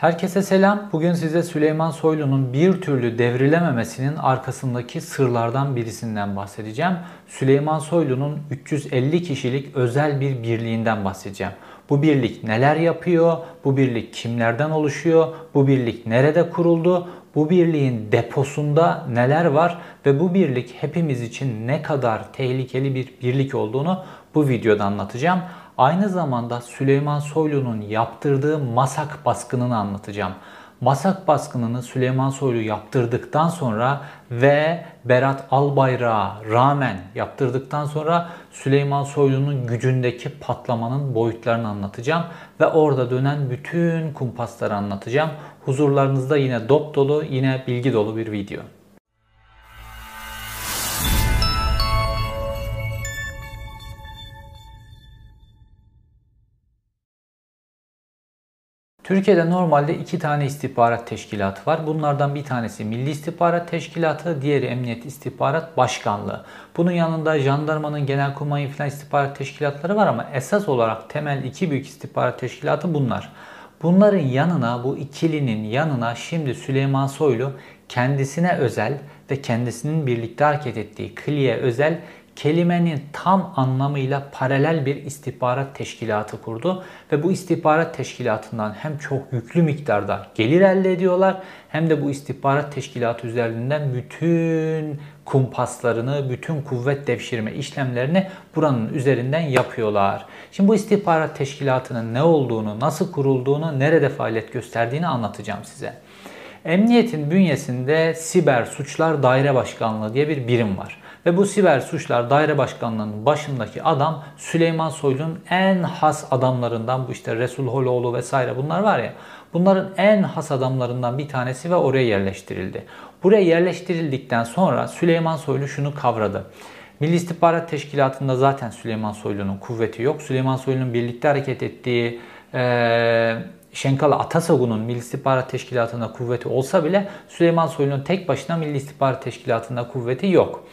Herkese selam. Bugün size Süleyman Soylu'nun bir türlü devrilememesinin arkasındaki sırlardan birisinden bahsedeceğim. Süleyman Soylu'nun 350 kişilik özel bir birliğinden bahsedeceğim. Bu birlik neler yapıyor? Bu birlik kimlerden oluşuyor? Bu birlik nerede kuruldu? Bu birliğin deposunda neler var ve bu birlik hepimiz için ne kadar tehlikeli bir birlik olduğunu bu videoda anlatacağım. Aynı zamanda Süleyman Soylu'nun yaptırdığı Masak baskınını anlatacağım. Masak baskınını Süleyman Soylu yaptırdıktan sonra ve Berat Albayrak'a rağmen yaptırdıktan sonra Süleyman Soylu'nun gücündeki patlamanın boyutlarını anlatacağım ve orada dönen bütün kumpasları anlatacağım. Huzurlarınızda yine dop dolu, yine bilgi dolu bir video. Türkiye'de normalde iki tane istihbarat teşkilatı var. Bunlardan bir tanesi Milli İstihbarat Teşkilatı, diğeri Emniyet İstihbarat Başkanlığı. Bunun yanında jandarmanın, genelkurmayın filan istihbarat teşkilatları var ama esas olarak temel iki büyük istihbarat teşkilatı bunlar. Bunların yanına, bu ikilinin yanına şimdi Süleyman Soylu kendisine özel ve kendisinin birlikte hareket ettiği Kliye özel kelimenin tam anlamıyla paralel bir istihbarat teşkilatı kurdu ve bu istihbarat teşkilatından hem çok yüklü miktarda gelir elde ediyorlar hem de bu istihbarat teşkilatı üzerinden bütün kumpaslarını, bütün kuvvet devşirme işlemlerini buranın üzerinden yapıyorlar. Şimdi bu istihbarat teşkilatının ne olduğunu, nasıl kurulduğunu, nerede faaliyet gösterdiğini anlatacağım size. Emniyetin bünyesinde Siber Suçlar Daire Başkanlığı diye bir birim var. Ve bu siber suçlar daire başkanlığının başındaki adam Süleyman Soylu'nun en has adamlarından bu işte Resul Holoğlu vesaire bunlar var ya. Bunların en has adamlarından bir tanesi ve oraya yerleştirildi. Buraya yerleştirildikten sonra Süleyman Soylu şunu kavradı. Milli İstihbarat Teşkilatı'nda zaten Süleyman Soylu'nun kuvveti yok. Süleyman Soylu'nun birlikte hareket ettiği ee, Şenkala Atasagun'un Milli İstihbarat Teşkilatı'nda kuvveti olsa bile Süleyman Soylu'nun tek başına Milli İstihbarat Teşkilatı'nda kuvveti yok.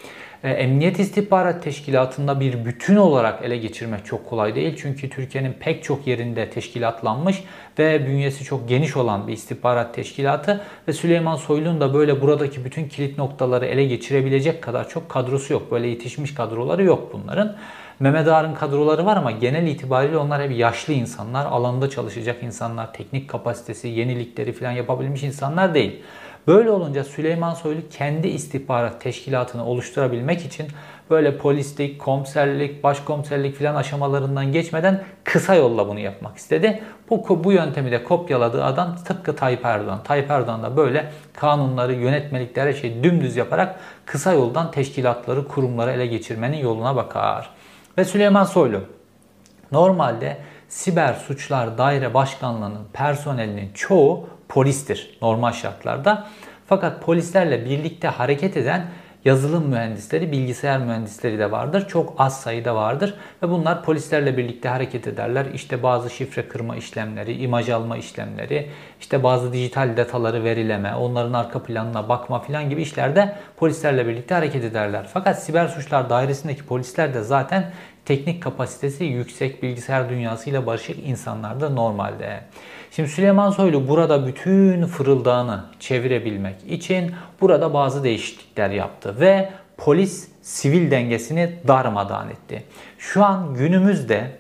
Emniyet İstihbarat Teşkilatı'nda bir bütün olarak ele geçirmek çok kolay değil. Çünkü Türkiye'nin pek çok yerinde teşkilatlanmış ve bünyesi çok geniş olan bir istihbarat teşkilatı ve Süleyman Soylu'nun da böyle buradaki bütün kilit noktaları ele geçirebilecek kadar çok kadrosu yok. Böyle yetişmiş kadroları yok bunların. Mehmet Ağar'ın kadroları var ama genel itibariyle onlar hep yaşlı insanlar, alanda çalışacak insanlar, teknik kapasitesi, yenilikleri falan yapabilmiş insanlar değil. Böyle olunca Süleyman Soylu kendi istihbarat teşkilatını oluşturabilmek için böyle polislik, komiserlik, başkomiserlik filan aşamalarından geçmeden kısa yolla bunu yapmak istedi. Bu, bu yöntemi de kopyaladığı adam tıpkı Tayyip Erdoğan. Tayyip Erdoğan da böyle kanunları, yönetmelikleri her şeyi dümdüz yaparak kısa yoldan teşkilatları, kurumları ele geçirmenin yoluna bakar. Ve Süleyman Soylu normalde Siber Suçlar Daire Başkanlığı'nın personelinin çoğu polistir normal şartlarda. Fakat polislerle birlikte hareket eden yazılım mühendisleri, bilgisayar mühendisleri de vardır. Çok az sayıda vardır ve bunlar polislerle birlikte hareket ederler. İşte bazı şifre kırma işlemleri, imaj alma işlemleri, işte bazı dijital dataları verileme, onların arka planına bakma filan gibi işlerde polislerle birlikte hareket ederler. Fakat siber suçlar dairesindeki polisler de zaten teknik kapasitesi yüksek bilgisayar dünyasıyla barışık insanlar da normalde. Şimdi Süleyman Soylu burada bütün fırıldağını çevirebilmek için burada bazı değişiklikler yaptı ve polis sivil dengesini darmadağın etti. Şu an günümüzde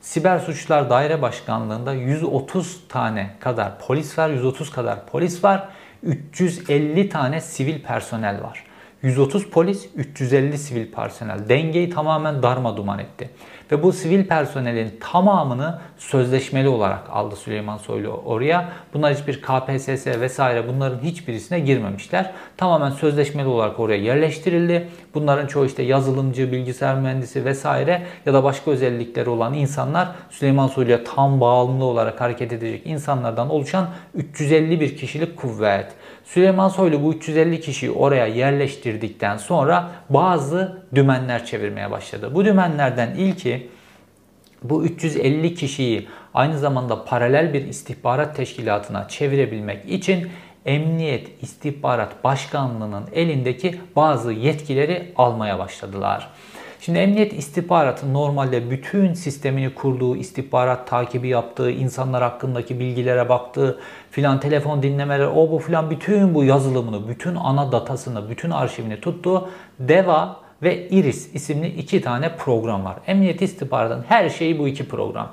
Siber Suçlar Daire Başkanlığı'nda 130 tane kadar polis var, 130 kadar polis var, 350 tane sivil personel var. 130 polis, 350 sivil personel. Dengeyi tamamen darma duman etti. Ve bu sivil personelin tamamını sözleşmeli olarak aldı Süleyman Soylu oraya. Bunlar hiçbir KPSS vesaire bunların hiçbirisine girmemişler. Tamamen sözleşmeli olarak oraya yerleştirildi. Bunların çoğu işte yazılımcı, bilgisayar mühendisi vesaire ya da başka özellikleri olan insanlar Süleyman Soylu'ya tam bağımlı olarak hareket edecek insanlardan oluşan 351 kişilik kuvvet. Süleyman Soylu bu 350 kişiyi oraya yerleştirdikten sonra bazı dümenler çevirmeye başladı. Bu dümenlerden ilki bu 350 kişiyi aynı zamanda paralel bir istihbarat teşkilatına çevirebilmek için Emniyet İstihbarat Başkanlığı'nın elindeki bazı yetkileri almaya başladılar. Şimdi emniyet istihbaratı normalde bütün sistemini kurduğu, istihbarat takibi yaptığı, insanlar hakkındaki bilgilere baktığı, filan telefon dinlemeleri, o bu filan bütün bu yazılımını, bütün ana datasını, bütün arşivini tuttuğu DEVA ve IRIS isimli iki tane program var. Emniyet istihbaratının her şeyi bu iki program.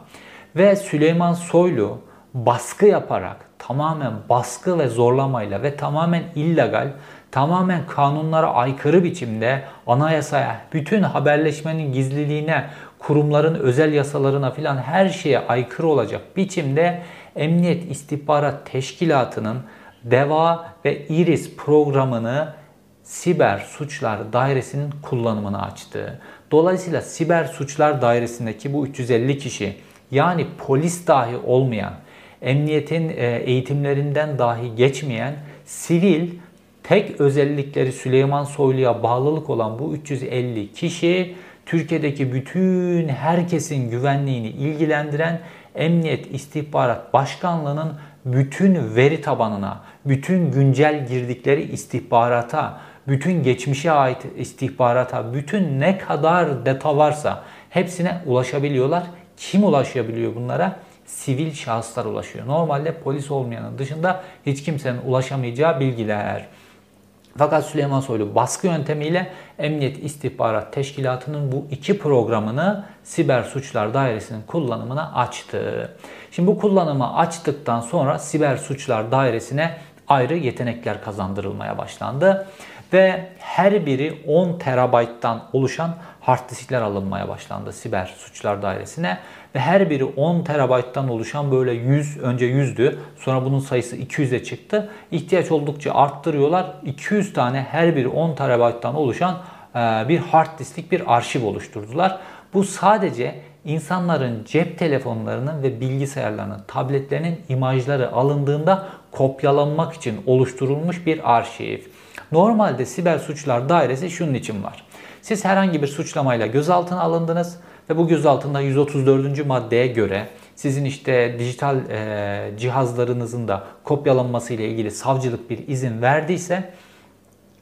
Ve Süleyman Soylu baskı yaparak tamamen baskı ve zorlamayla ve tamamen illegal, tamamen kanunlara aykırı biçimde anayasaya, bütün haberleşmenin gizliliğine, kurumların özel yasalarına filan her şeye aykırı olacak biçimde Emniyet İstihbarat Teşkilatı'nın DEVA ve IRIS programını Siber Suçlar Dairesi'nin kullanımını açtı. Dolayısıyla Siber Suçlar Dairesi'ndeki bu 350 kişi yani polis dahi olmayan, emniyetin e, eğitimlerinden dahi geçmeyen sivil tek özellikleri Süleyman Soylu'ya bağlılık olan bu 350 kişi Türkiye'deki bütün herkesin güvenliğini ilgilendiren Emniyet İstihbarat Başkanlığı'nın bütün veri tabanına, bütün güncel girdikleri istihbarata, bütün geçmişe ait istihbarata, bütün ne kadar data varsa hepsine ulaşabiliyorlar. Kim ulaşabiliyor bunlara? Sivil şahıslar ulaşıyor. Normalde polis olmayanın dışında hiç kimsenin ulaşamayacağı bilgiler. Fakat Süleyman Soylu baskı yöntemiyle Emniyet İstihbarat Teşkilatı'nın bu iki programını Siber Suçlar Dairesi'nin kullanımına açtı. Şimdi bu kullanımı açtıktan sonra Siber Suçlar Dairesi'ne ayrı yetenekler kazandırılmaya başlandı ve her biri 10 terabayttan oluşan hard diskler alınmaya başlandı Siber Suçlar Dairesi'ne ve her biri 10 terabayttan oluşan böyle 100 önce 100'dü sonra bunun sayısı 200'e çıktı. İhtiyaç oldukça arttırıyorlar. 200 tane her biri 10 terabayttan oluşan bir hard disklik bir arşiv oluşturdular. Bu sadece insanların cep telefonlarının ve bilgisayarlarının, tabletlerinin imajları alındığında kopyalanmak için oluşturulmuş bir arşiv. Normalde siber suçlar dairesi şunun için var. Siz herhangi bir suçlamayla gözaltına alındınız ve bu gözaltında 134. maddeye göre sizin işte dijital e, cihazlarınızın da kopyalanması ile ilgili savcılık bir izin verdiyse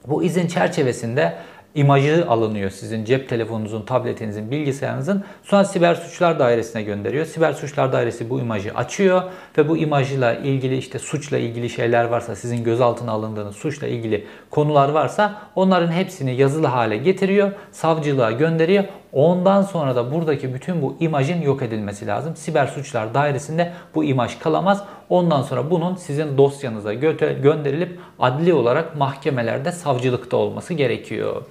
bu izin çerçevesinde imajı alınıyor sizin cep telefonunuzun, tabletinizin, bilgisayarınızın. Sonra siber suçlar dairesine gönderiyor. Siber suçlar dairesi bu imajı açıyor ve bu imajla ilgili işte suçla ilgili şeyler varsa, sizin gözaltına alındığınız suçla ilgili konular varsa onların hepsini yazılı hale getiriyor, savcılığa gönderiyor. Ondan sonra da buradaki bütün bu imajın yok edilmesi lazım. Siber suçlar dairesinde bu imaj kalamaz. Ondan sonra bunun sizin dosyanıza gönderilip adli olarak mahkemelerde savcılıkta olması gerekiyor.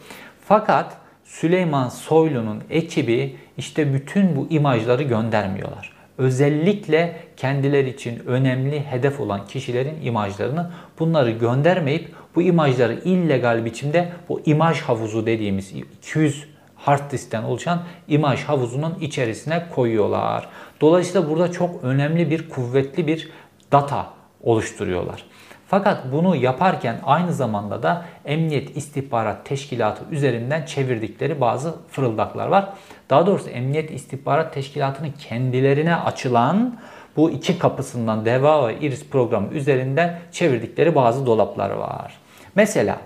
Fakat Süleyman Soylu'nun ekibi işte bütün bu imajları göndermiyorlar. Özellikle kendileri için önemli hedef olan kişilerin imajlarını bunları göndermeyip bu imajları illegal biçimde bu imaj havuzu dediğimiz 200 hard diskten oluşan imaj havuzunun içerisine koyuyorlar. Dolayısıyla burada çok önemli bir kuvvetli bir data oluşturuyorlar. Fakat bunu yaparken aynı zamanda da Emniyet İstihbarat Teşkilatı üzerinden çevirdikleri bazı fırıldaklar var. Daha doğrusu Emniyet İstihbarat Teşkilatı'nın kendilerine açılan bu iki kapısından DEVA ve IRIS programı üzerinden çevirdikleri bazı dolaplar var. Mesela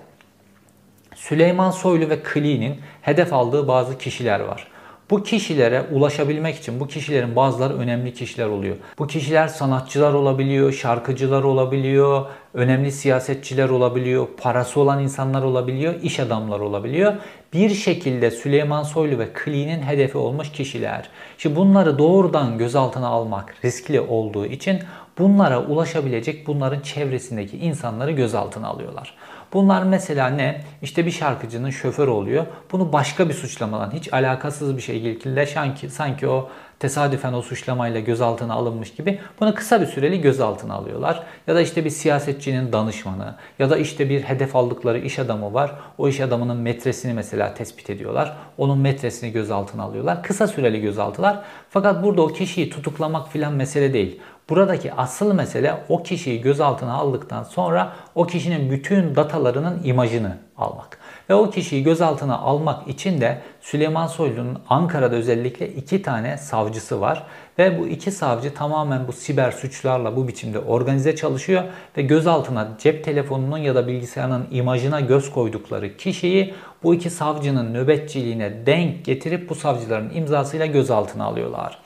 Süleyman Soylu ve Kli'nin hedef aldığı bazı kişiler var. Bu kişilere ulaşabilmek için bu kişilerin bazıları önemli kişiler oluyor. Bu kişiler sanatçılar olabiliyor, şarkıcılar olabiliyor, önemli siyasetçiler olabiliyor, parası olan insanlar olabiliyor, iş adamları olabiliyor. Bir şekilde Süleyman Soylu ve Kli'nin hedefi olmuş kişiler. Şimdi bunları doğrudan gözaltına almak riskli olduğu için bunlara ulaşabilecek bunların çevresindeki insanları gözaltına alıyorlar. Bunlar mesela ne? İşte bir şarkıcının şoförü oluyor. Bunu başka bir suçlamadan hiç alakasız bir şekilde sanki, sanki o tesadüfen o suçlamayla gözaltına alınmış gibi bunu kısa bir süreli gözaltına alıyorlar. Ya da işte bir siyasetçinin danışmanı ya da işte bir hedef aldıkları iş adamı var. O iş adamının metresini mesela tespit ediyorlar. Onun metresini gözaltına alıyorlar. Kısa süreli gözaltılar. Fakat burada o kişiyi tutuklamak filan mesele değil. Buradaki asıl mesele o kişiyi gözaltına aldıktan sonra o kişinin bütün datalarının imajını almak. Ve o kişiyi gözaltına almak için de Süleyman Soylu'nun Ankara'da özellikle iki tane savcısı var. Ve bu iki savcı tamamen bu siber suçlarla bu biçimde organize çalışıyor ve gözaltına cep telefonunun ya da bilgisayarının imajına göz koydukları kişiyi bu iki savcının nöbetçiliğine denk getirip bu savcıların imzasıyla gözaltına alıyorlar.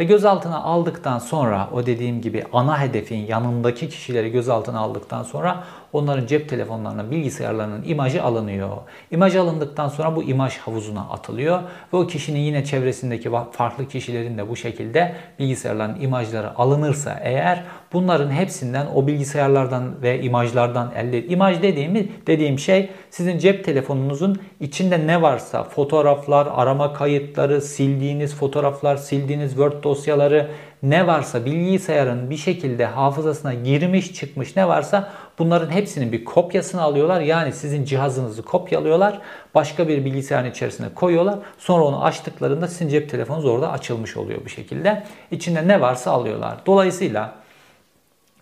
Ve gözaltına aldıktan sonra o dediğim gibi ana hedefin yanındaki kişileri gözaltına aldıktan sonra onların cep telefonlarına, bilgisayarlarının imajı alınıyor. İmaj alındıktan sonra bu imaj havuzuna atılıyor ve o kişinin yine çevresindeki farklı kişilerin de bu şekilde bilgisayarların imajları alınırsa eğer bunların hepsinden o bilgisayarlardan ve imajlardan elde imaj dediğimi dediğim şey sizin cep telefonunuzun içinde ne varsa fotoğraflar, arama kayıtları, sildiğiniz fotoğraflar, sildiğiniz Word dosyaları ne varsa bilgisayarın bir şekilde hafızasına girmiş çıkmış ne varsa bunların hepsinin bir kopyasını alıyorlar. Yani sizin cihazınızı kopyalıyorlar. Başka bir bilgisayarın içerisine koyuyorlar. Sonra onu açtıklarında sizin cep telefonunuz orada açılmış oluyor bu şekilde. İçinde ne varsa alıyorlar. Dolayısıyla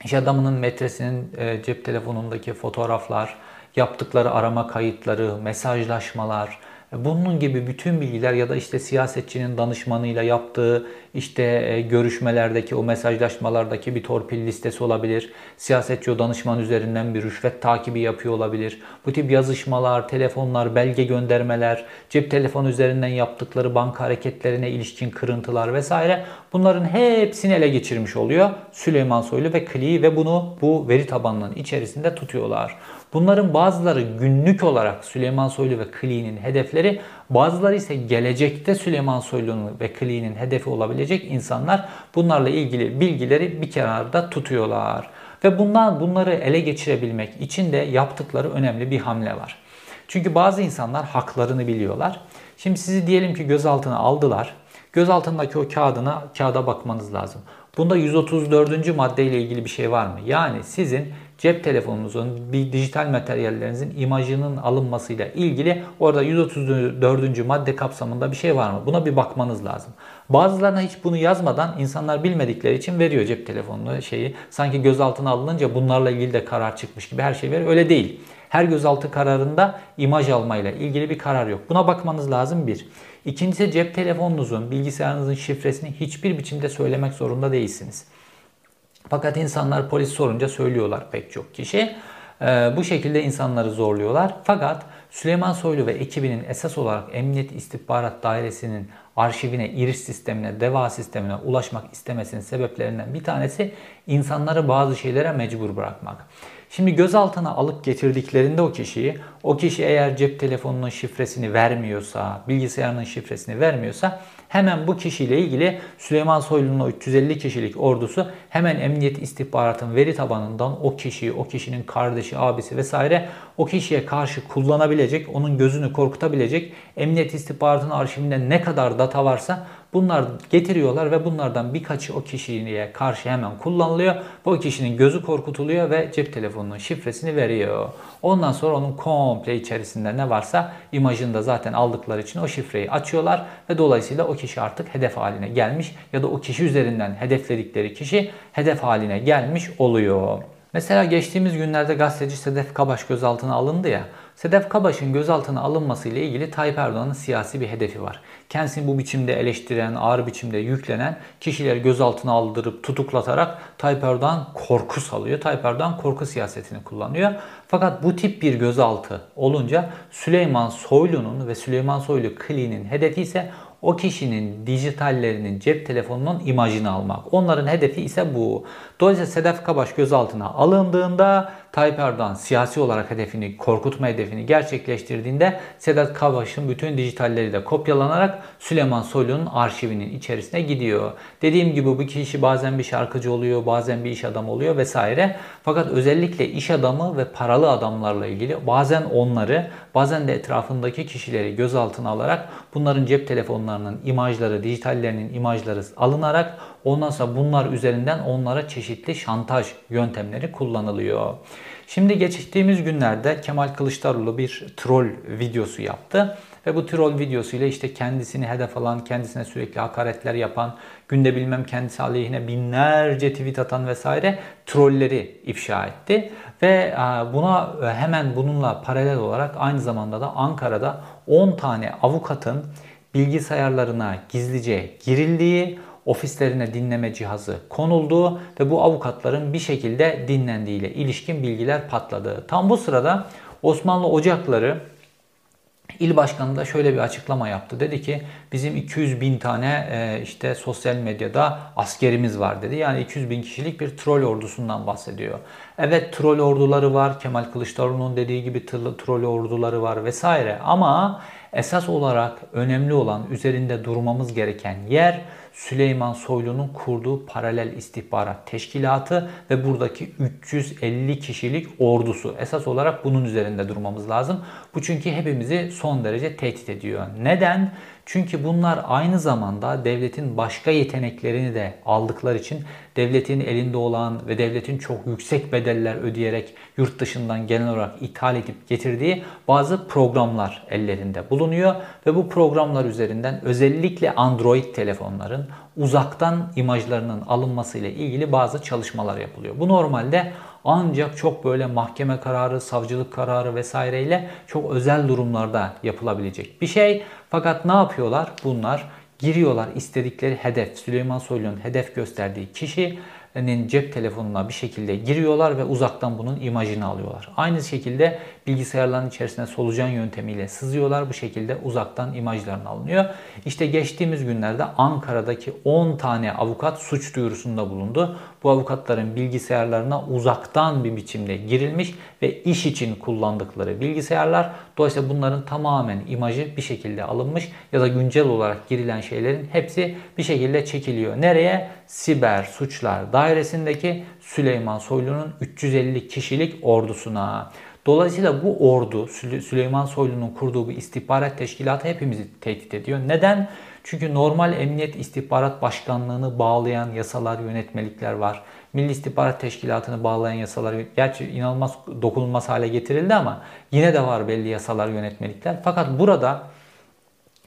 iş adamının metresinin e, cep telefonundaki fotoğraflar, yaptıkları arama kayıtları, mesajlaşmalar, bunun gibi bütün bilgiler ya da işte siyasetçinin danışmanıyla yaptığı işte e, görüşmelerdeki o mesajlaşmalardaki bir torpil listesi olabilir. Siyasetçi o danışman üzerinden bir rüşvet takibi yapıyor olabilir. Bu tip yazışmalar, telefonlar, belge göndermeler, cep telefonu üzerinden yaptıkları banka hareketlerine ilişkin kırıntılar vesaire bunların hepsini ele geçirmiş oluyor Süleyman Soylu ve Kli ve bunu bu veri tabanının içerisinde tutuyorlar. Bunların bazıları günlük olarak Süleyman Soylu ve Kli'nin hedefleri, bazıları ise gelecekte Süleyman Soylu'nun ve Kli'nin hedefi olabilecek insanlar bunlarla ilgili bilgileri bir kenarda tutuyorlar. Ve bundan bunları ele geçirebilmek için de yaptıkları önemli bir hamle var. Çünkü bazı insanlar haklarını biliyorlar. Şimdi sizi diyelim ki gözaltına aldılar. Gözaltındaki o kağıdına kağıda bakmanız lazım. Bunda 134. madde ile ilgili bir şey var mı? Yani sizin cep telefonunuzun, bir dijital materyallerinizin imajının alınmasıyla ilgili orada 134. madde kapsamında bir şey var mı? Buna bir bakmanız lazım. Bazılarına hiç bunu yazmadan insanlar bilmedikleri için veriyor cep telefonunu şeyi. Sanki gözaltına alınınca bunlarla ilgili de karar çıkmış gibi her şey veriyor. Öyle değil. Her gözaltı kararında imaj almayla ilgili bir karar yok. Buna bakmanız lazım bir. İkincisi cep telefonunuzun, bilgisayarınızın şifresini hiçbir biçimde söylemek zorunda değilsiniz. Fakat insanlar polis sorunca söylüyorlar pek çok kişi. Ee, bu şekilde insanları zorluyorlar. Fakat Süleyman Soylu ve ekibinin esas olarak Emniyet İstihbarat Dairesi'nin arşivine, iriş sistemine, deva sistemine ulaşmak istemesinin sebeplerinden bir tanesi insanları bazı şeylere mecbur bırakmak. Şimdi gözaltına alıp getirdiklerinde o kişiyi, o kişi eğer cep telefonunun şifresini vermiyorsa, bilgisayarının şifresini vermiyorsa hemen bu kişiyle ilgili Süleyman Soylu'nun o 350 kişilik ordusu hemen emniyet istihbaratın veri tabanından o kişiyi, o kişinin kardeşi, abisi vesaire o kişiye karşı kullanabilecek, onun gözünü korkutabilecek emniyet istihbaratının arşivinde ne kadar data varsa Bunlar getiriyorlar ve bunlardan birkaçı o kişiye karşı hemen kullanılıyor. Bu kişinin gözü korkutuluyor ve cep telefonunun şifresini veriyor. Ondan sonra onun komple içerisinde ne varsa imajını da zaten aldıkları için o şifreyi açıyorlar ve dolayısıyla o kişi artık hedef haline gelmiş ya da o kişi üzerinden hedefledikleri kişi hedef haline gelmiş oluyor. Mesela geçtiğimiz günlerde gazeteci Sedef Kabaş gözaltına alındı ya. Sedef Kabaş'ın gözaltına alınması ile ilgili Tayyip Erdoğan'ın siyasi bir hedefi var. Kendisini bu biçimde eleştiren, ağır biçimde yüklenen kişileri gözaltına aldırıp tutuklatarak Tayyip Erdoğan korku salıyor. Tayyip Erdoğan korku siyasetini kullanıyor. Fakat bu tip bir gözaltı olunca Süleyman Soylu'nun ve Süleyman Soylu Kli'nin hedefi ise o kişinin dijitallerinin cep telefonunun imajını almak. Onların hedefi ise bu. Dolayısıyla Sedef Kabaş gözaltına alındığında Tayyip Erdoğan siyasi olarak hedefini, korkutma hedefini gerçekleştirdiğinde Sedat Kavaş'ın bütün dijitalleri de kopyalanarak Süleyman Soylu'nun arşivinin içerisine gidiyor. Dediğim gibi bu kişi bazen bir şarkıcı oluyor, bazen bir iş adamı oluyor vesaire. Fakat özellikle iş adamı ve paralı adamlarla ilgili bazen onları, bazen de etrafındaki kişileri gözaltına alarak bunların cep telefonlarının imajları, dijitallerinin imajları alınarak Ondan sonra bunlar üzerinden onlara çeşitli şantaj yöntemleri kullanılıyor. Şimdi geçtiğimiz günlerde Kemal Kılıçdaroğlu bir troll videosu yaptı Ve bu troll videosuyla işte kendisini hedef alan, kendisine sürekli hakaretler yapan, günde bilmem kendisi aleyhine binlerce tweet atan vesaire trolleri ifşa etti. Ve buna hemen bununla paralel olarak aynı zamanda da Ankara'da 10 tane avukatın bilgisayarlarına gizlice girildiği, ofislerine dinleme cihazı konuldu ve bu avukatların bir şekilde dinlendiğiyle ilişkin bilgiler patladı. Tam bu sırada Osmanlı Ocakları İl başkanı da şöyle bir açıklama yaptı. Dedi ki bizim 200 bin tane e, işte sosyal medyada askerimiz var dedi. Yani 200 bin kişilik bir troll ordusundan bahsediyor. Evet troll orduları var. Kemal Kılıçdaroğlu'nun dediği gibi troll orduları var vesaire. Ama esas olarak önemli olan üzerinde durmamız gereken yer Süleyman Soylu'nun kurduğu paralel istihbarat teşkilatı ve buradaki 350 kişilik ordusu. Esas olarak bunun üzerinde durmamız lazım. Bu çünkü hepimizi son derece tehdit ediyor. Neden? Çünkü bunlar aynı zamanda devletin başka yeteneklerini de aldıkları için devletin elinde olan ve devletin çok yüksek bedeller ödeyerek yurt dışından genel olarak ithal edip getirdiği bazı programlar ellerinde bulunuyor ve bu programlar üzerinden özellikle Android telefonların uzaktan imajlarının alınması ile ilgili bazı çalışmalar yapılıyor. Bu normalde ancak çok böyle mahkeme kararı, savcılık kararı vesaireyle çok özel durumlarda yapılabilecek bir şey. Fakat ne yapıyorlar? Bunlar giriyorlar istedikleri hedef, Süleyman Soylu'nun hedef gösterdiği kişi cep telefonuna bir şekilde giriyorlar ve uzaktan bunun imajını alıyorlar. Aynı şekilde bilgisayarların içerisine solucan yöntemiyle sızıyorlar. Bu şekilde uzaktan imajlarını alınıyor. İşte geçtiğimiz günlerde Ankara'daki 10 tane avukat suç duyurusunda bulundu. Bu avukatların bilgisayarlarına uzaktan bir biçimde girilmiş ve iş için kullandıkları bilgisayarlar. Dolayısıyla bunların tamamen imajı bir şekilde alınmış ya da güncel olarak girilen şeylerin hepsi bir şekilde çekiliyor. Nereye? Siber Suçlar Dairesi'ndeki Süleyman Soylu'nun 350 kişilik ordusuna. Dolayısıyla bu ordu Süleyman Soylu'nun kurduğu bir istihbarat teşkilatı hepimizi tehdit ediyor. Neden? Çünkü normal emniyet istihbarat başkanlığını bağlayan yasalar, yönetmelikler var. Milli İstihbarat Teşkilatı'nı bağlayan yasalar, gerçi inanılmaz dokunulmaz hale getirildi ama yine de var belli yasalar, yönetmelikler. Fakat burada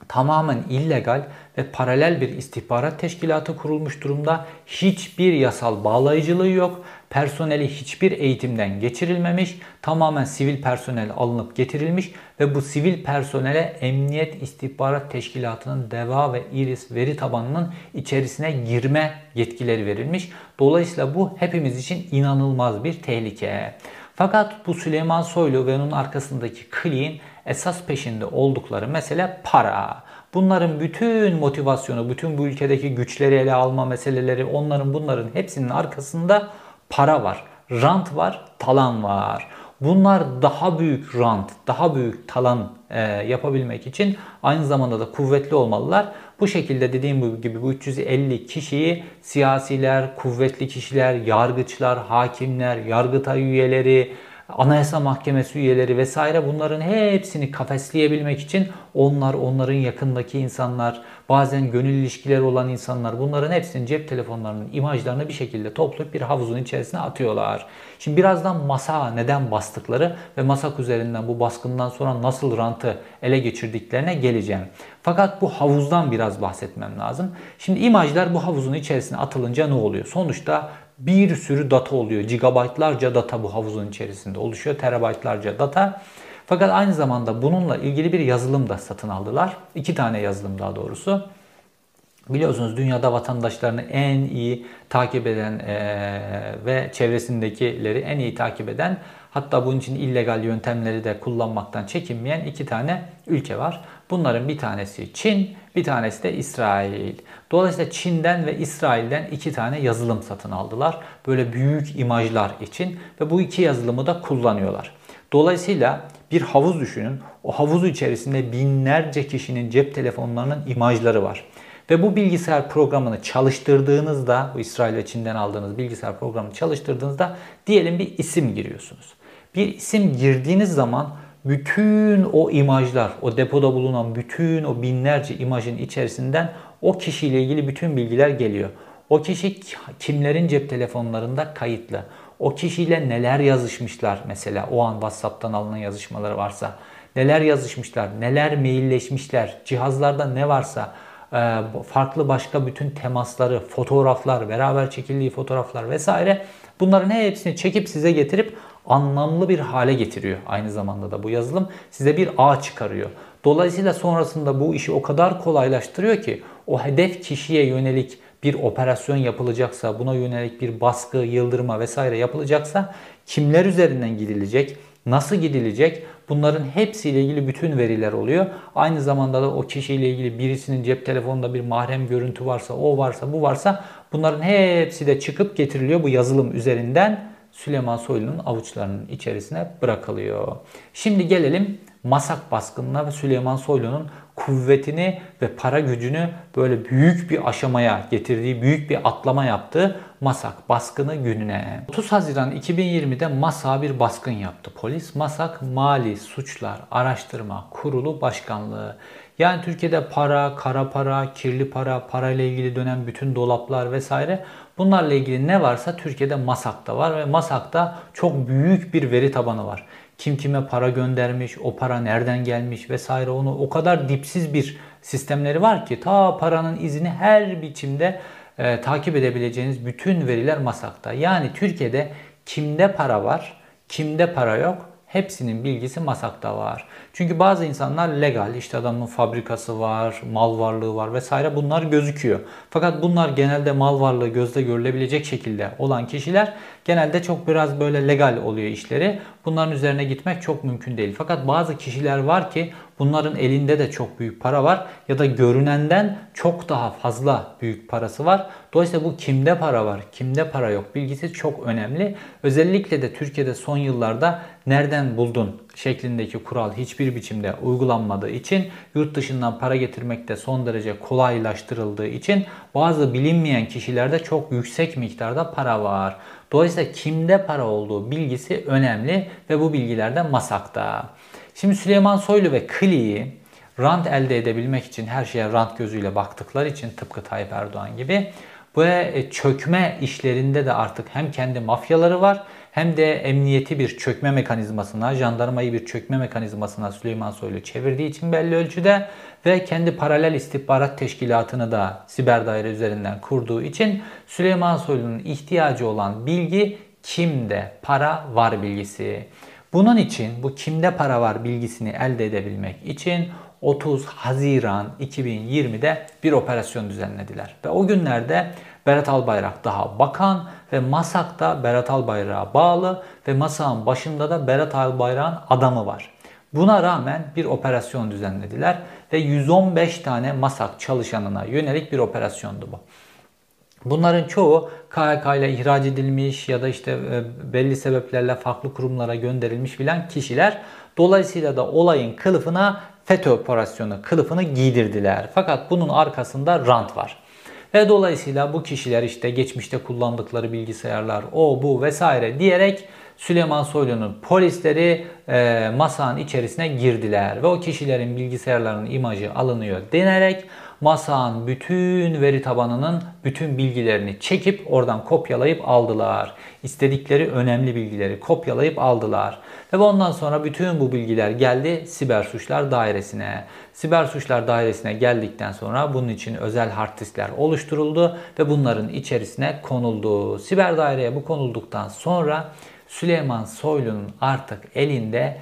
tamamen illegal ve paralel bir istihbarat teşkilatı kurulmuş durumda. Hiçbir yasal bağlayıcılığı yok. Personeli hiçbir eğitimden geçirilmemiş. Tamamen sivil personel alınıp getirilmiş ve bu sivil personele Emniyet İstihbarat Teşkilatı'nın DEVA ve IRIS veri tabanının içerisine girme yetkileri verilmiş. Dolayısıyla bu hepimiz için inanılmaz bir tehlike. Fakat bu Süleyman Soylu ve onun arkasındaki kliğin esas peşinde oldukları mesele para. Bunların bütün motivasyonu, bütün bu ülkedeki güçleri ele alma meseleleri, onların bunların hepsinin arkasında para var, rant var, talan var. Bunlar daha büyük rant, daha büyük talan e, yapabilmek için aynı zamanda da kuvvetli olmalılar. Bu şekilde dediğim gibi bu 350 kişiyi siyasiler, kuvvetli kişiler, yargıçlar, hakimler, yargıtay üyeleri, Anayasa Mahkemesi üyeleri vesaire bunların hepsini kafesleyebilmek için onlar, onların yakındaki insanlar, bazen gönül ilişkileri olan insanlar bunların hepsini cep telefonlarının imajlarını bir şekilde toplayıp bir havuzun içerisine atıyorlar. Şimdi birazdan masa neden bastıkları ve masak üzerinden bu baskından sonra nasıl rantı ele geçirdiklerine geleceğim. Fakat bu havuzdan biraz bahsetmem lazım. Şimdi imajlar bu havuzun içerisine atılınca ne oluyor? Sonuçta bir sürü data oluyor. Gigabaytlarca data bu havuzun içerisinde oluşuyor. Terabaytlarca data. Fakat aynı zamanda bununla ilgili bir yazılım da satın aldılar. İki tane yazılım daha doğrusu. Biliyorsunuz dünyada vatandaşlarını en iyi takip eden e, ve çevresindekileri en iyi takip eden hatta bunun için illegal yöntemleri de kullanmaktan çekinmeyen iki tane ülke var. Bunların bir tanesi Çin, bir tanesi de İsrail. Dolayısıyla Çin'den ve İsrail'den iki tane yazılım satın aldılar. Böyle büyük imajlar için ve bu iki yazılımı da kullanıyorlar. Dolayısıyla bir havuz düşünün. O havuzu içerisinde binlerce kişinin cep telefonlarının imajları var. Ve bu bilgisayar programını çalıştırdığınızda, bu İsrail ve Çin'den aldığınız bilgisayar programını çalıştırdığınızda diyelim bir isim giriyorsunuz. Bir isim girdiğiniz zaman bütün o imajlar, o depoda bulunan bütün o binlerce imajın içerisinden o kişiyle ilgili bütün bilgiler geliyor. O kişi kimlerin cep telefonlarında kayıtlı. O kişiyle neler yazışmışlar mesela o an WhatsApp'tan alınan yazışmaları varsa neler yazışmışlar, neler mailleşmişler, cihazlarda ne varsa e, farklı başka bütün temasları, fotoğraflar, beraber çekildiği fotoğraflar vesaire bunların hepsini çekip size getirip anlamlı bir hale getiriyor. Aynı zamanda da bu yazılım size bir ağ çıkarıyor. Dolayısıyla sonrasında bu işi o kadar kolaylaştırıyor ki o hedef kişiye yönelik bir operasyon yapılacaksa, buna yönelik bir baskı, yıldırma vesaire yapılacaksa kimler üzerinden gidilecek, nasıl gidilecek bunların hepsiyle ilgili bütün veriler oluyor. Aynı zamanda da o kişiyle ilgili birisinin cep telefonunda bir mahrem görüntü varsa, o varsa, bu varsa bunların hepsi de çıkıp getiriliyor bu yazılım üzerinden Süleyman Soylu'nun avuçlarının içerisine bırakılıyor. Şimdi gelelim Masak baskınına ve Süleyman Soylu'nun kuvvetini ve para gücünü böyle büyük bir aşamaya getirdiği, büyük bir atlama yaptığı Masak baskını gününe. 30 Haziran 2020'de Masak'a bir baskın yaptı polis. Masak Mali Suçlar Araştırma Kurulu Başkanlığı. Yani Türkiye'de para, kara para, kirli para, parayla ilgili dönen bütün dolaplar vesaire bunlarla ilgili ne varsa Türkiye'de Masak'ta var ve Masak'ta çok büyük bir veri tabanı var kim kime para göndermiş, o para nereden gelmiş vesaire onu o kadar dipsiz bir sistemleri var ki ta paranın izini her biçimde e, takip edebileceğiniz bütün veriler masakta. Yani Türkiye'de kimde para var, kimde para yok hepsinin bilgisi masakta var. Çünkü bazı insanlar legal işte adamın fabrikası var, mal varlığı var vesaire bunlar gözüküyor. Fakat bunlar genelde mal varlığı gözde görülebilecek şekilde olan kişiler genelde çok biraz böyle legal oluyor işleri. Bunların üzerine gitmek çok mümkün değil. Fakat bazı kişiler var ki bunların elinde de çok büyük para var ya da görünenden çok daha fazla büyük parası var. Dolayısıyla bu kimde para var, kimde para yok bilgisi çok önemli. Özellikle de Türkiye'de son yıllarda nereden buldun şeklindeki kural hiçbir biçimde uygulanmadığı için yurt dışından para getirmekte son derece kolaylaştırıldığı için bazı bilinmeyen kişilerde çok yüksek miktarda para var. Dolayısıyla kimde para olduğu bilgisi önemli ve bu bilgiler de masakta. Şimdi Süleyman Soylu ve Kli'yi rant elde edebilmek için her şeye rant gözüyle baktıkları için tıpkı Tayyip Erdoğan gibi bu çökme işlerinde de artık hem kendi mafyaları var hem de emniyeti bir çökme mekanizmasına, jandarmayı bir çökme mekanizmasına Süleyman Soylu çevirdiği için belli ölçüde ve kendi paralel istihbarat teşkilatını da siber daire üzerinden kurduğu için Süleyman Soylu'nun ihtiyacı olan bilgi kimde para var bilgisi. Bunun için bu kimde para var bilgisini elde edebilmek için 30 Haziran 2020'de bir operasyon düzenlediler. Ve o günlerde Berat Albayrak daha bakan ve Masak da Berat Albayrak'a bağlı ve Masak'ın başında da Berat Albayrak'ın adamı var. Buna rağmen bir operasyon düzenlediler ve 115 tane Masak çalışanına yönelik bir operasyondu bu. Bunların çoğu KHK ile ihraç edilmiş ya da işte e, belli sebeplerle farklı kurumlara gönderilmiş filan kişiler. Dolayısıyla da olayın kılıfına FETÖ operasyonu kılıfını giydirdiler. Fakat bunun arkasında rant var. Ve dolayısıyla bu kişiler işte geçmişte kullandıkları bilgisayarlar o bu vesaire diyerek Süleyman Soylu'nun polisleri e, masanın içerisine girdiler. Ve o kişilerin bilgisayarlarının imajı alınıyor denerek masanın bütün veri tabanının bütün bilgilerini çekip oradan kopyalayıp aldılar. İstedikleri önemli bilgileri kopyalayıp aldılar. Ve ondan sonra bütün bu bilgiler geldi Siber Suçlar Dairesi'ne. Siber Suçlar Dairesi'ne geldikten sonra bunun için özel hard diskler oluşturuldu ve bunların içerisine konuldu. Siber daireye bu konulduktan sonra Süleyman Soylu'nun artık elinde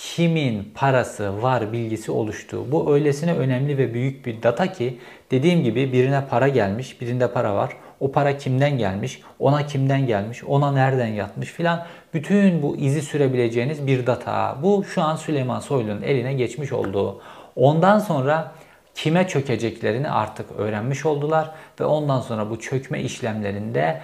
kimin parası var bilgisi oluştu. Bu öylesine önemli ve büyük bir data ki dediğim gibi birine para gelmiş, birinde para var. O para kimden gelmiş, ona kimden gelmiş, ona nereden yatmış filan. Bütün bu izi sürebileceğiniz bir data. Bu şu an Süleyman Soylu'nun eline geçmiş olduğu. Ondan sonra kime çökeceklerini artık öğrenmiş oldular ve ondan sonra bu çökme işlemlerinde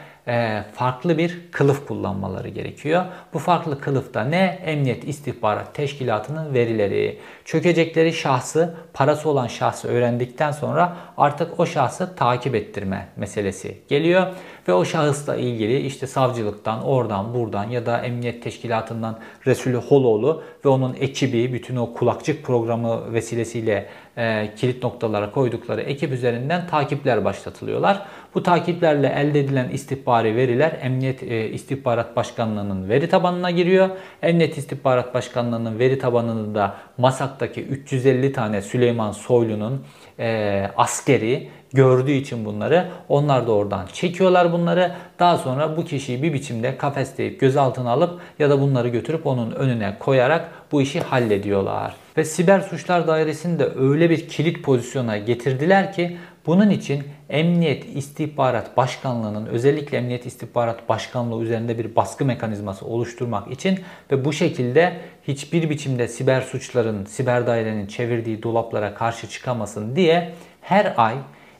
farklı bir kılıf kullanmaları gerekiyor. Bu farklı kılıfta ne? Emniyet istihbarat teşkilatının verileri. Çökecekleri şahsı, parası olan şahsı öğrendikten sonra artık o şahsı takip ettirme meselesi geliyor. Ve o şahısla ilgili işte savcılıktan, oradan, buradan ya da emniyet teşkilatından Resulü Holoğlu ve onun ekibi bütün o kulakçık programı vesilesiyle e, kilit noktalara koydukları ekip üzerinden takipler başlatılıyorlar. Bu takiplerle elde edilen istihbari veriler Emniyet e, İstihbarat Başkanlığı'nın veri tabanına giriyor. Emniyet İstihbarat Başkanlığı'nın veri tabanını da Masak'taki 350 tane Süleyman Soylu'nun e, askeri gördüğü için bunları onlar da oradan çekiyorlar bunları. Daha sonra bu kişiyi bir biçimde kafesleyip gözaltına alıp ya da bunları götürüp onun önüne koyarak bu işi hallediyorlar. Ve siber suçlar dairesini de öyle bir kilit pozisyona getirdiler ki bunun için Emniyet İstihbarat Başkanlığı'nın özellikle Emniyet İstihbarat Başkanlığı üzerinde bir baskı mekanizması oluşturmak için ve bu şekilde hiçbir biçimde siber suçların, siber dairenin çevirdiği dolaplara karşı çıkamasın diye her ay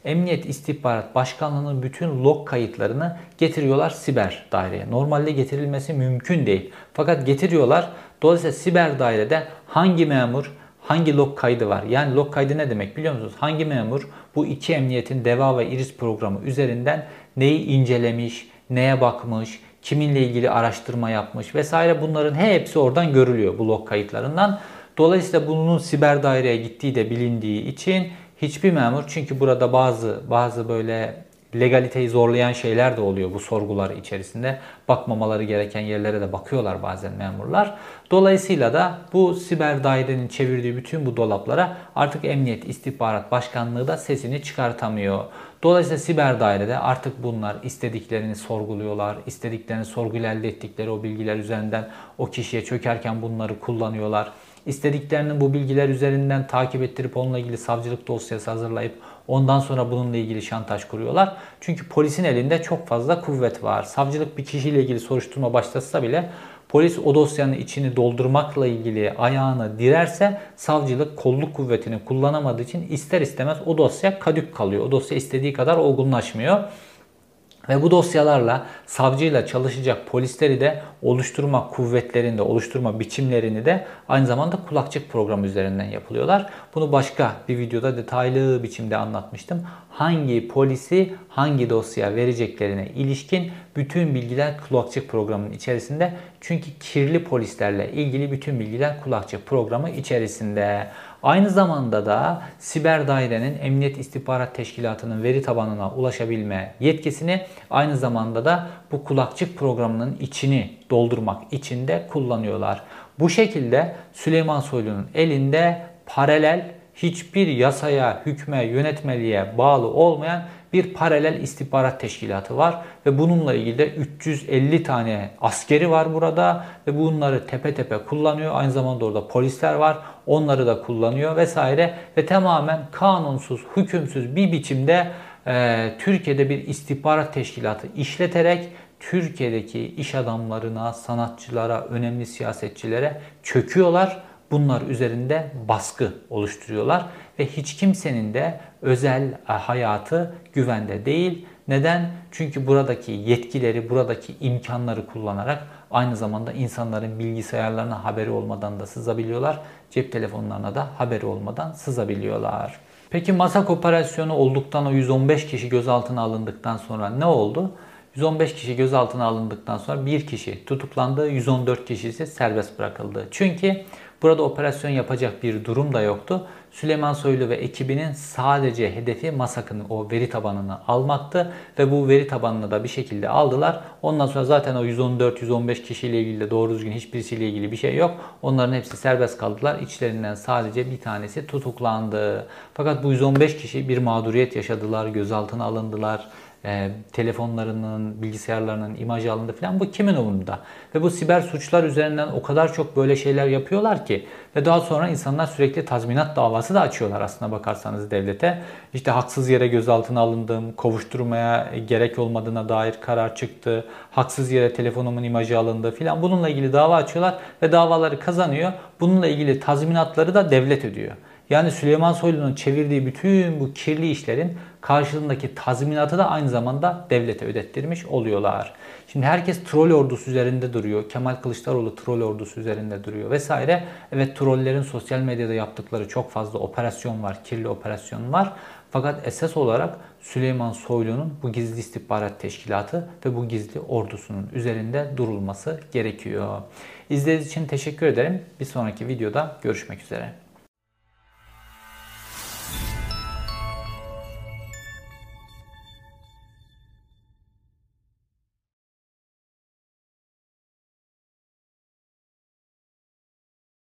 Emniyet İstihbarat Başkanlığı'nın bütün log kayıtlarını getiriyorlar siber daireye. Normalde getirilmesi mümkün değil. Fakat getiriyorlar. Dolayısıyla siber dairede hangi memur hangi log kaydı var? Yani log kaydı ne demek biliyor musunuz? Hangi memur bu iki emniyetin DEVA ve IRIS programı üzerinden neyi incelemiş, neye bakmış, kiminle ilgili araştırma yapmış vesaire bunların hepsi oradan görülüyor bu log kayıtlarından. Dolayısıyla bunun siber daireye gittiği de bilindiği için hiçbir memur çünkü burada bazı bazı böyle legaliteyi zorlayan şeyler de oluyor bu sorgular içerisinde. Bakmamaları gereken yerlere de bakıyorlar bazen memurlar. Dolayısıyla da bu siber dairenin çevirdiği bütün bu dolaplara artık Emniyet İstihbarat Başkanlığı da sesini çıkartamıyor. Dolayısıyla siber dairede artık bunlar istediklerini sorguluyorlar. istediklerini sorguyla elde ettikleri o bilgiler üzerinden o kişiye çökerken bunları kullanıyorlar. İstediklerini bu bilgiler üzerinden takip ettirip onunla ilgili savcılık dosyası hazırlayıp ondan sonra bununla ilgili şantaj kuruyorlar. Çünkü polisin elinde çok fazla kuvvet var. Savcılık bir kişiyle ilgili soruşturma başlatsa bile polis o dosyanın içini doldurmakla ilgili ayağını direrse savcılık kolluk kuvvetini kullanamadığı için ister istemez o dosya kadük kalıyor. O dosya istediği kadar olgunlaşmıyor. Ve bu dosyalarla savcıyla çalışacak polisleri de oluşturma kuvvetlerinde, oluşturma biçimlerini de aynı zamanda kulakçık programı üzerinden yapılıyorlar. Bunu başka bir videoda detaylı biçimde anlatmıştım. Hangi polisi hangi dosya vereceklerine ilişkin bütün bilgiler kulakçık programının içerisinde. Çünkü kirli polislerle ilgili bütün bilgiler kulakçık programı içerisinde. Aynı zamanda da siber dairenin Emniyet İstihbarat Teşkilatı'nın veri tabanına ulaşabilme yetkisini aynı zamanda da bu kulakçık programının içini doldurmak için de kullanıyorlar. Bu şekilde Süleyman Soylu'nun elinde paralel hiçbir yasaya, hükme, yönetmeliğe bağlı olmayan bir paralel istihbarat teşkilatı var ve bununla ilgili de 350 tane askeri var burada ve bunları tepe tepe kullanıyor. Aynı zamanda orada polisler var. Onları da kullanıyor vesaire ve tamamen kanunsuz, hükümsüz bir biçimde e, Türkiye'de bir istihbarat teşkilatı işleterek Türkiye'deki iş adamlarına, sanatçılara, önemli siyasetçilere çöküyorlar bunlar üzerinde baskı oluşturuyorlar ve hiç kimsenin de özel e, hayatı güvende değil. Neden? Çünkü buradaki yetkileri, buradaki imkanları kullanarak aynı zamanda insanların bilgisayarlarına haberi olmadan da sızabiliyorlar. Cep telefonlarına da haberi olmadan sızabiliyorlar. Peki masak operasyonu olduktan o 115 kişi gözaltına alındıktan sonra ne oldu? 115 kişi gözaltına alındıktan sonra bir kişi tutuklandı, 114 kişi ise serbest bırakıldı. Çünkü Burada operasyon yapacak bir durum da yoktu. Süleyman Soylu ve ekibinin sadece hedefi MASAK'ın o veri tabanını almaktı ve bu veri tabanını da bir şekilde aldılar. Ondan sonra zaten o 114-115 kişiyle ilgili de doğru düzgün hiçbirisiyle ilgili bir şey yok. Onların hepsi serbest kaldılar. İçlerinden sadece bir tanesi tutuklandı. Fakat bu 115 kişi bir mağduriyet yaşadılar, gözaltına alındılar e, telefonlarının, bilgisayarlarının imaj alındı falan bu kimin umurunda? Ve bu siber suçlar üzerinden o kadar çok böyle şeyler yapıyorlar ki ve daha sonra insanlar sürekli tazminat davası da açıyorlar aslına bakarsanız devlete. İşte haksız yere gözaltına alındım, kovuşturmaya gerek olmadığına dair karar çıktı, haksız yere telefonumun imajı alındı filan bununla ilgili dava açıyorlar ve davaları kazanıyor. Bununla ilgili tazminatları da devlet ödüyor. Yani Süleyman Soylu'nun çevirdiği bütün bu kirli işlerin karşılığındaki tazminatı da aynı zamanda devlete ödettirmiş oluyorlar. Şimdi herkes troll ordusu üzerinde duruyor. Kemal Kılıçdaroğlu troll ordusu üzerinde duruyor vesaire. Evet trollerin sosyal medyada yaptıkları çok fazla operasyon var, kirli operasyon var. Fakat esas olarak Süleyman Soylu'nun bu gizli istihbarat teşkilatı ve bu gizli ordusunun üzerinde durulması gerekiyor. İzlediğiniz için teşekkür ederim. Bir sonraki videoda görüşmek üzere.